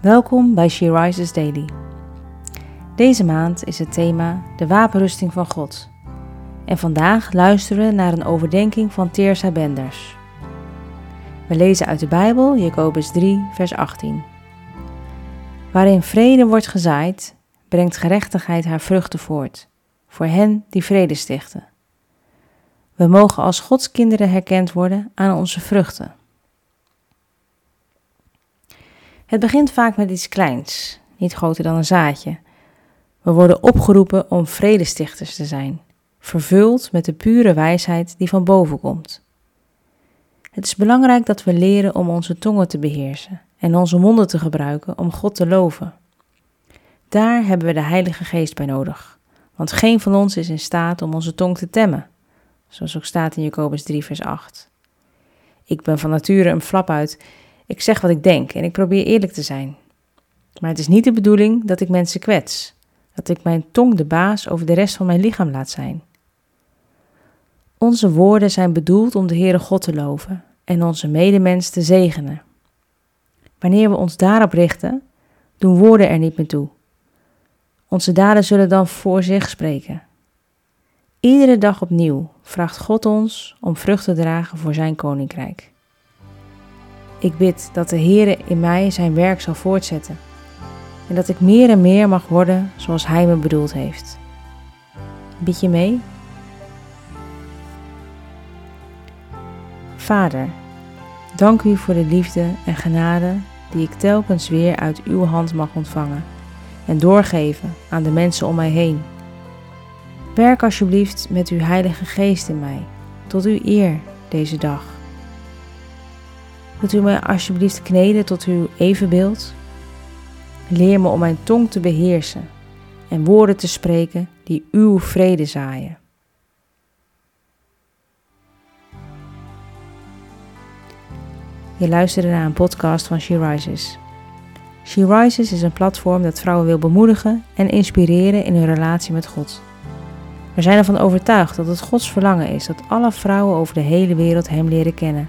Welkom bij She Rises Daily. Deze maand is het thema de wapenrusting van God. En vandaag luisteren we naar een overdenking van Teersa Benders. We lezen uit de Bijbel Jacobus 3, vers 18. Waarin vrede wordt gezaaid, brengt gerechtigheid haar vruchten voort, voor hen die vrede stichten. We mogen als Gods kinderen herkend worden aan onze vruchten. Het begint vaak met iets kleins, niet groter dan een zaadje. We worden opgeroepen om vredestichters te zijn, vervuld met de pure wijsheid die van boven komt. Het is belangrijk dat we leren om onze tongen te beheersen en onze monden te gebruiken om God te loven. Daar hebben we de Heilige Geest bij nodig, want geen van ons is in staat om onze tong te temmen, zoals ook staat in Jacobus 3, vers 8. Ik ben van nature een flap uit ik zeg wat ik denk en ik probeer eerlijk te zijn. Maar het is niet de bedoeling dat ik mensen kwets, dat ik mijn tong de baas over de rest van mijn lichaam laat zijn. Onze woorden zijn bedoeld om de Heere God te loven en onze medemens te zegenen. Wanneer we ons daarop richten, doen woorden er niet meer toe. Onze daden zullen dan voor zich spreken. Iedere dag opnieuw vraagt God ons om vrucht te dragen voor Zijn koninkrijk. Ik bid dat de Heere in mij zijn werk zal voortzetten en dat ik meer en meer mag worden zoals Hij me bedoeld heeft. Bid je mee? Vader, dank u voor de liefde en genade die ik telkens weer uit uw hand mag ontvangen en doorgeven aan de mensen om mij heen. Werk alsjeblieft met uw Heilige Geest in mij, tot uw eer deze dag. Wilt u mij alsjeblieft kneden tot uw evenbeeld? Leer me om mijn tong te beheersen en woorden te spreken die uw vrede zaaien. Je luisterde naar een podcast van She Rises. She Rises is een platform dat vrouwen wil bemoedigen en inspireren in hun relatie met God. We zijn ervan overtuigd dat het Gods verlangen is dat alle vrouwen over de hele wereld Hem leren kennen